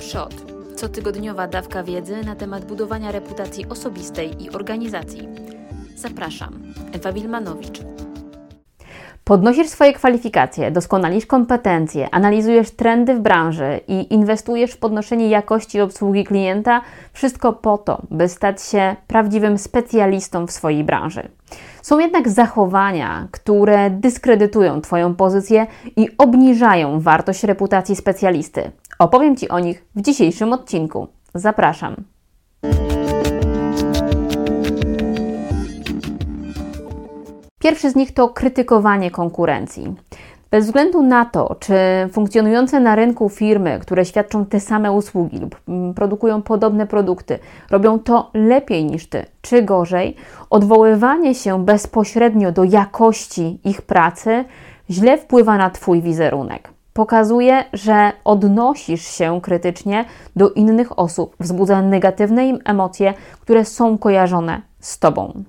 Przod. Cotygodniowa dawka wiedzy na temat budowania reputacji osobistej i organizacji. Zapraszam. Ewa Wilmanowicz. Podnosisz swoje kwalifikacje, doskonalisz kompetencje, analizujesz trendy w branży i inwestujesz w podnoszenie jakości obsługi klienta, wszystko po to, by stać się prawdziwym specjalistą w swojej branży. Są jednak zachowania, które dyskredytują Twoją pozycję i obniżają wartość reputacji specjalisty. Opowiem Ci o nich w dzisiejszym odcinku. Zapraszam. Pierwszy z nich to krytykowanie konkurencji. Bez względu na to, czy funkcjonujące na rynku firmy, które świadczą te same usługi lub mm, produkują podobne produkty, robią to lepiej niż ty, czy gorzej, odwoływanie się bezpośrednio do jakości ich pracy źle wpływa na Twój wizerunek. Pokazuje, że odnosisz się krytycznie do innych osób, wzbudza negatywne im emocje, które są kojarzone z Tobą.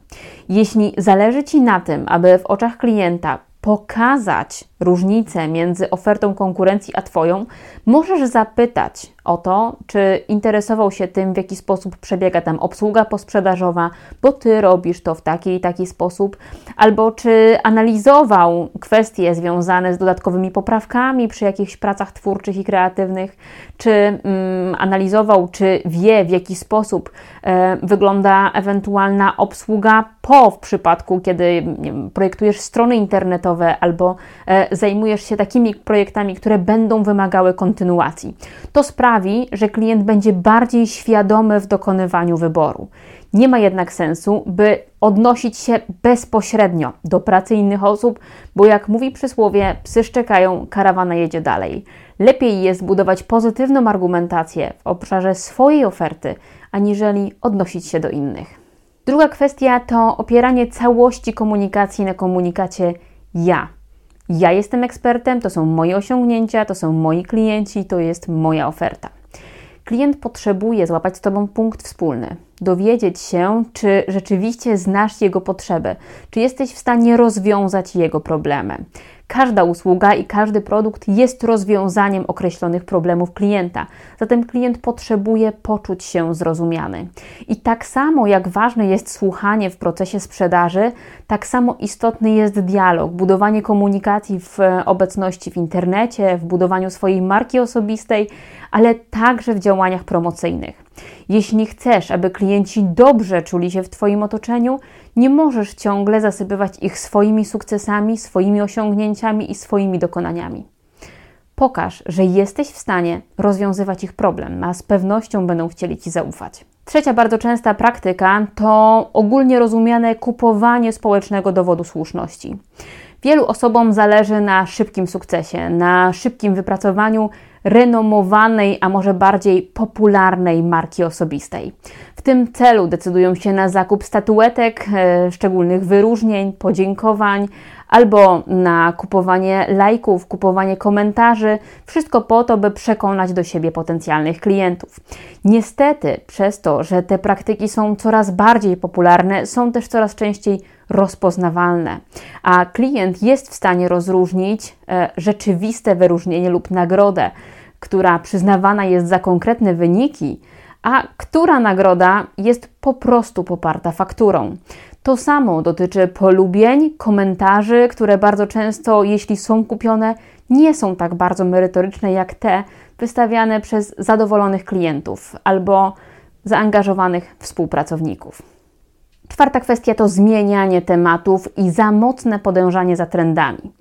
Jeśli zależy Ci na tym, aby w oczach klienta pokazać różnicę między ofertą konkurencji a Twoją, możesz zapytać o to, czy interesował się tym, w jaki sposób przebiega tam obsługa posprzedażowa, bo Ty robisz to w taki i taki sposób, albo czy analizował kwestie związane z dodatkowymi poprawkami przy jakichś pracach twórczych i kreatywnych, czy mm, analizował, czy wie, w jaki sposób e, wygląda ewentualna obsługa po w przypadku, kiedy wiem, projektujesz strony internetowe albo e, zajmujesz się takimi projektami, które będą wymagały kontynuacji. To sprawi, że klient będzie bardziej świadomy w dokonywaniu wyboru. Nie ma jednak sensu, by odnosić się bezpośrednio do pracy innych osób, bo jak mówi przysłowie, psy szczekają, karawana jedzie dalej. Lepiej jest budować pozytywną argumentację w obszarze swojej oferty, aniżeli odnosić się do innych. Druga kwestia to opieranie całości komunikacji na komunikacie ja. Ja jestem ekspertem, to są moje osiągnięcia, to są moi klienci, to jest moja oferta. Klient potrzebuje złapać z Tobą punkt wspólny, dowiedzieć się, czy rzeczywiście znasz jego potrzeby, czy jesteś w stanie rozwiązać jego problemy. Każda usługa i każdy produkt jest rozwiązaniem określonych problemów klienta, zatem klient potrzebuje poczuć się zrozumiany. I tak samo jak ważne jest słuchanie w procesie sprzedaży, tak samo istotny jest dialog, budowanie komunikacji w obecności w internecie, w budowaniu swojej marki osobistej, ale także w działaniach promocyjnych. Jeśli chcesz, aby klienci dobrze czuli się w Twoim otoczeniu, nie możesz ciągle zasypywać ich swoimi sukcesami, swoimi osiągnięciami i swoimi dokonaniami. Pokaż, że jesteś w stanie rozwiązywać ich problem, a z pewnością będą chcieli Ci zaufać. Trzecia bardzo częsta praktyka to ogólnie rozumiane kupowanie społecznego dowodu słuszności. Wielu osobom zależy na szybkim sukcesie, na szybkim wypracowaniu renomowanej, a może bardziej popularnej marki osobistej. W tym celu decydują się na zakup statuetek, e, szczególnych wyróżnień, podziękowań, albo na kupowanie lajków, kupowanie komentarzy, wszystko po to, by przekonać do siebie potencjalnych klientów. Niestety, przez to, że te praktyki są coraz bardziej popularne, są też coraz częściej rozpoznawalne, a klient jest w stanie rozróżnić e, rzeczywiste wyróżnienie lub nagrodę, która przyznawana jest za konkretne wyniki, a która nagroda jest po prostu poparta fakturą. To samo dotyczy polubień, komentarzy, które bardzo często, jeśli są kupione, nie są tak bardzo merytoryczne jak te wystawiane przez zadowolonych klientów albo zaangażowanych współpracowników. Czwarta kwestia to zmienianie tematów i za mocne podążanie za trendami.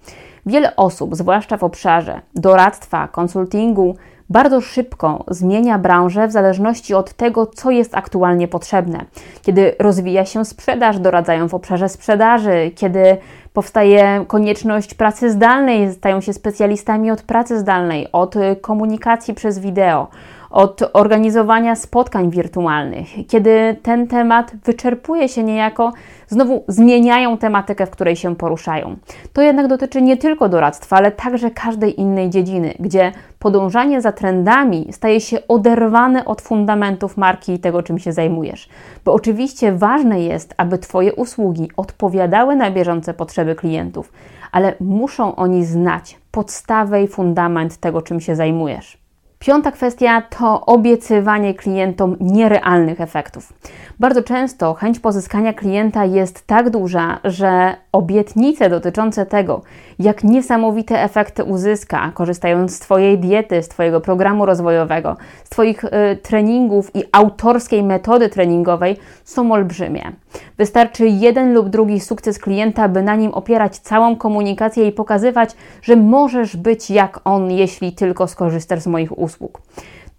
Wiele osób, zwłaszcza w obszarze doradztwa, konsultingu, bardzo szybko zmienia branżę w zależności od tego, co jest aktualnie potrzebne. Kiedy rozwija się sprzedaż, doradzają w obszarze sprzedaży, kiedy powstaje konieczność pracy zdalnej, stają się specjalistami od pracy zdalnej, od komunikacji przez wideo, od organizowania spotkań wirtualnych. Kiedy ten temat wyczerpuje się niejako, znowu zmieniają tematykę, w której się poruszają. To jednak dotyczy nie tylko doradztwa, ale także każdej innej dziedziny, gdzie podążanie za trendami staje się oderwane od fundamentów marki i tego, czym się zajmujesz. Bo oczywiście ważne jest, aby Twoje usługi odpowiadały na bieżące potrzeby klientów, ale muszą oni znać podstawę i fundament tego, czym się zajmujesz. Piąta kwestia to obiecywanie klientom nierealnych efektów. Bardzo często chęć pozyskania klienta jest tak duża, że obietnice dotyczące tego, jak niesamowite efekty uzyska, korzystając z Twojej diety, z Twojego programu rozwojowego, z Twoich y, treningów i autorskiej metody treningowej, są olbrzymie. Wystarczy jeden lub drugi sukces klienta, by na nim opierać całą komunikację i pokazywać, że możesz być jak on, jeśli tylko skorzystasz z moich usług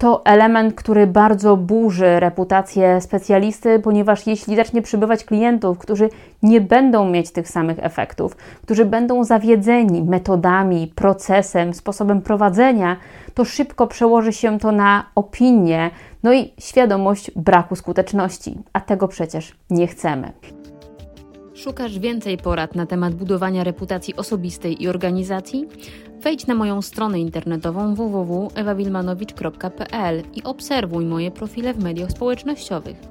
to element, który bardzo burzy reputację specjalisty, ponieważ jeśli zacznie przybywać klientów, którzy nie będą mieć tych samych efektów, którzy będą zawiedzeni metodami, procesem, sposobem prowadzenia, to szybko przełoży się to na opinię, no i świadomość braku skuteczności, a tego przecież nie chcemy. Szukasz więcej porad na temat budowania reputacji osobistej i organizacji? Wejdź na moją stronę internetową www.ewawilmanowicz.pl i obserwuj moje profile w mediach społecznościowych.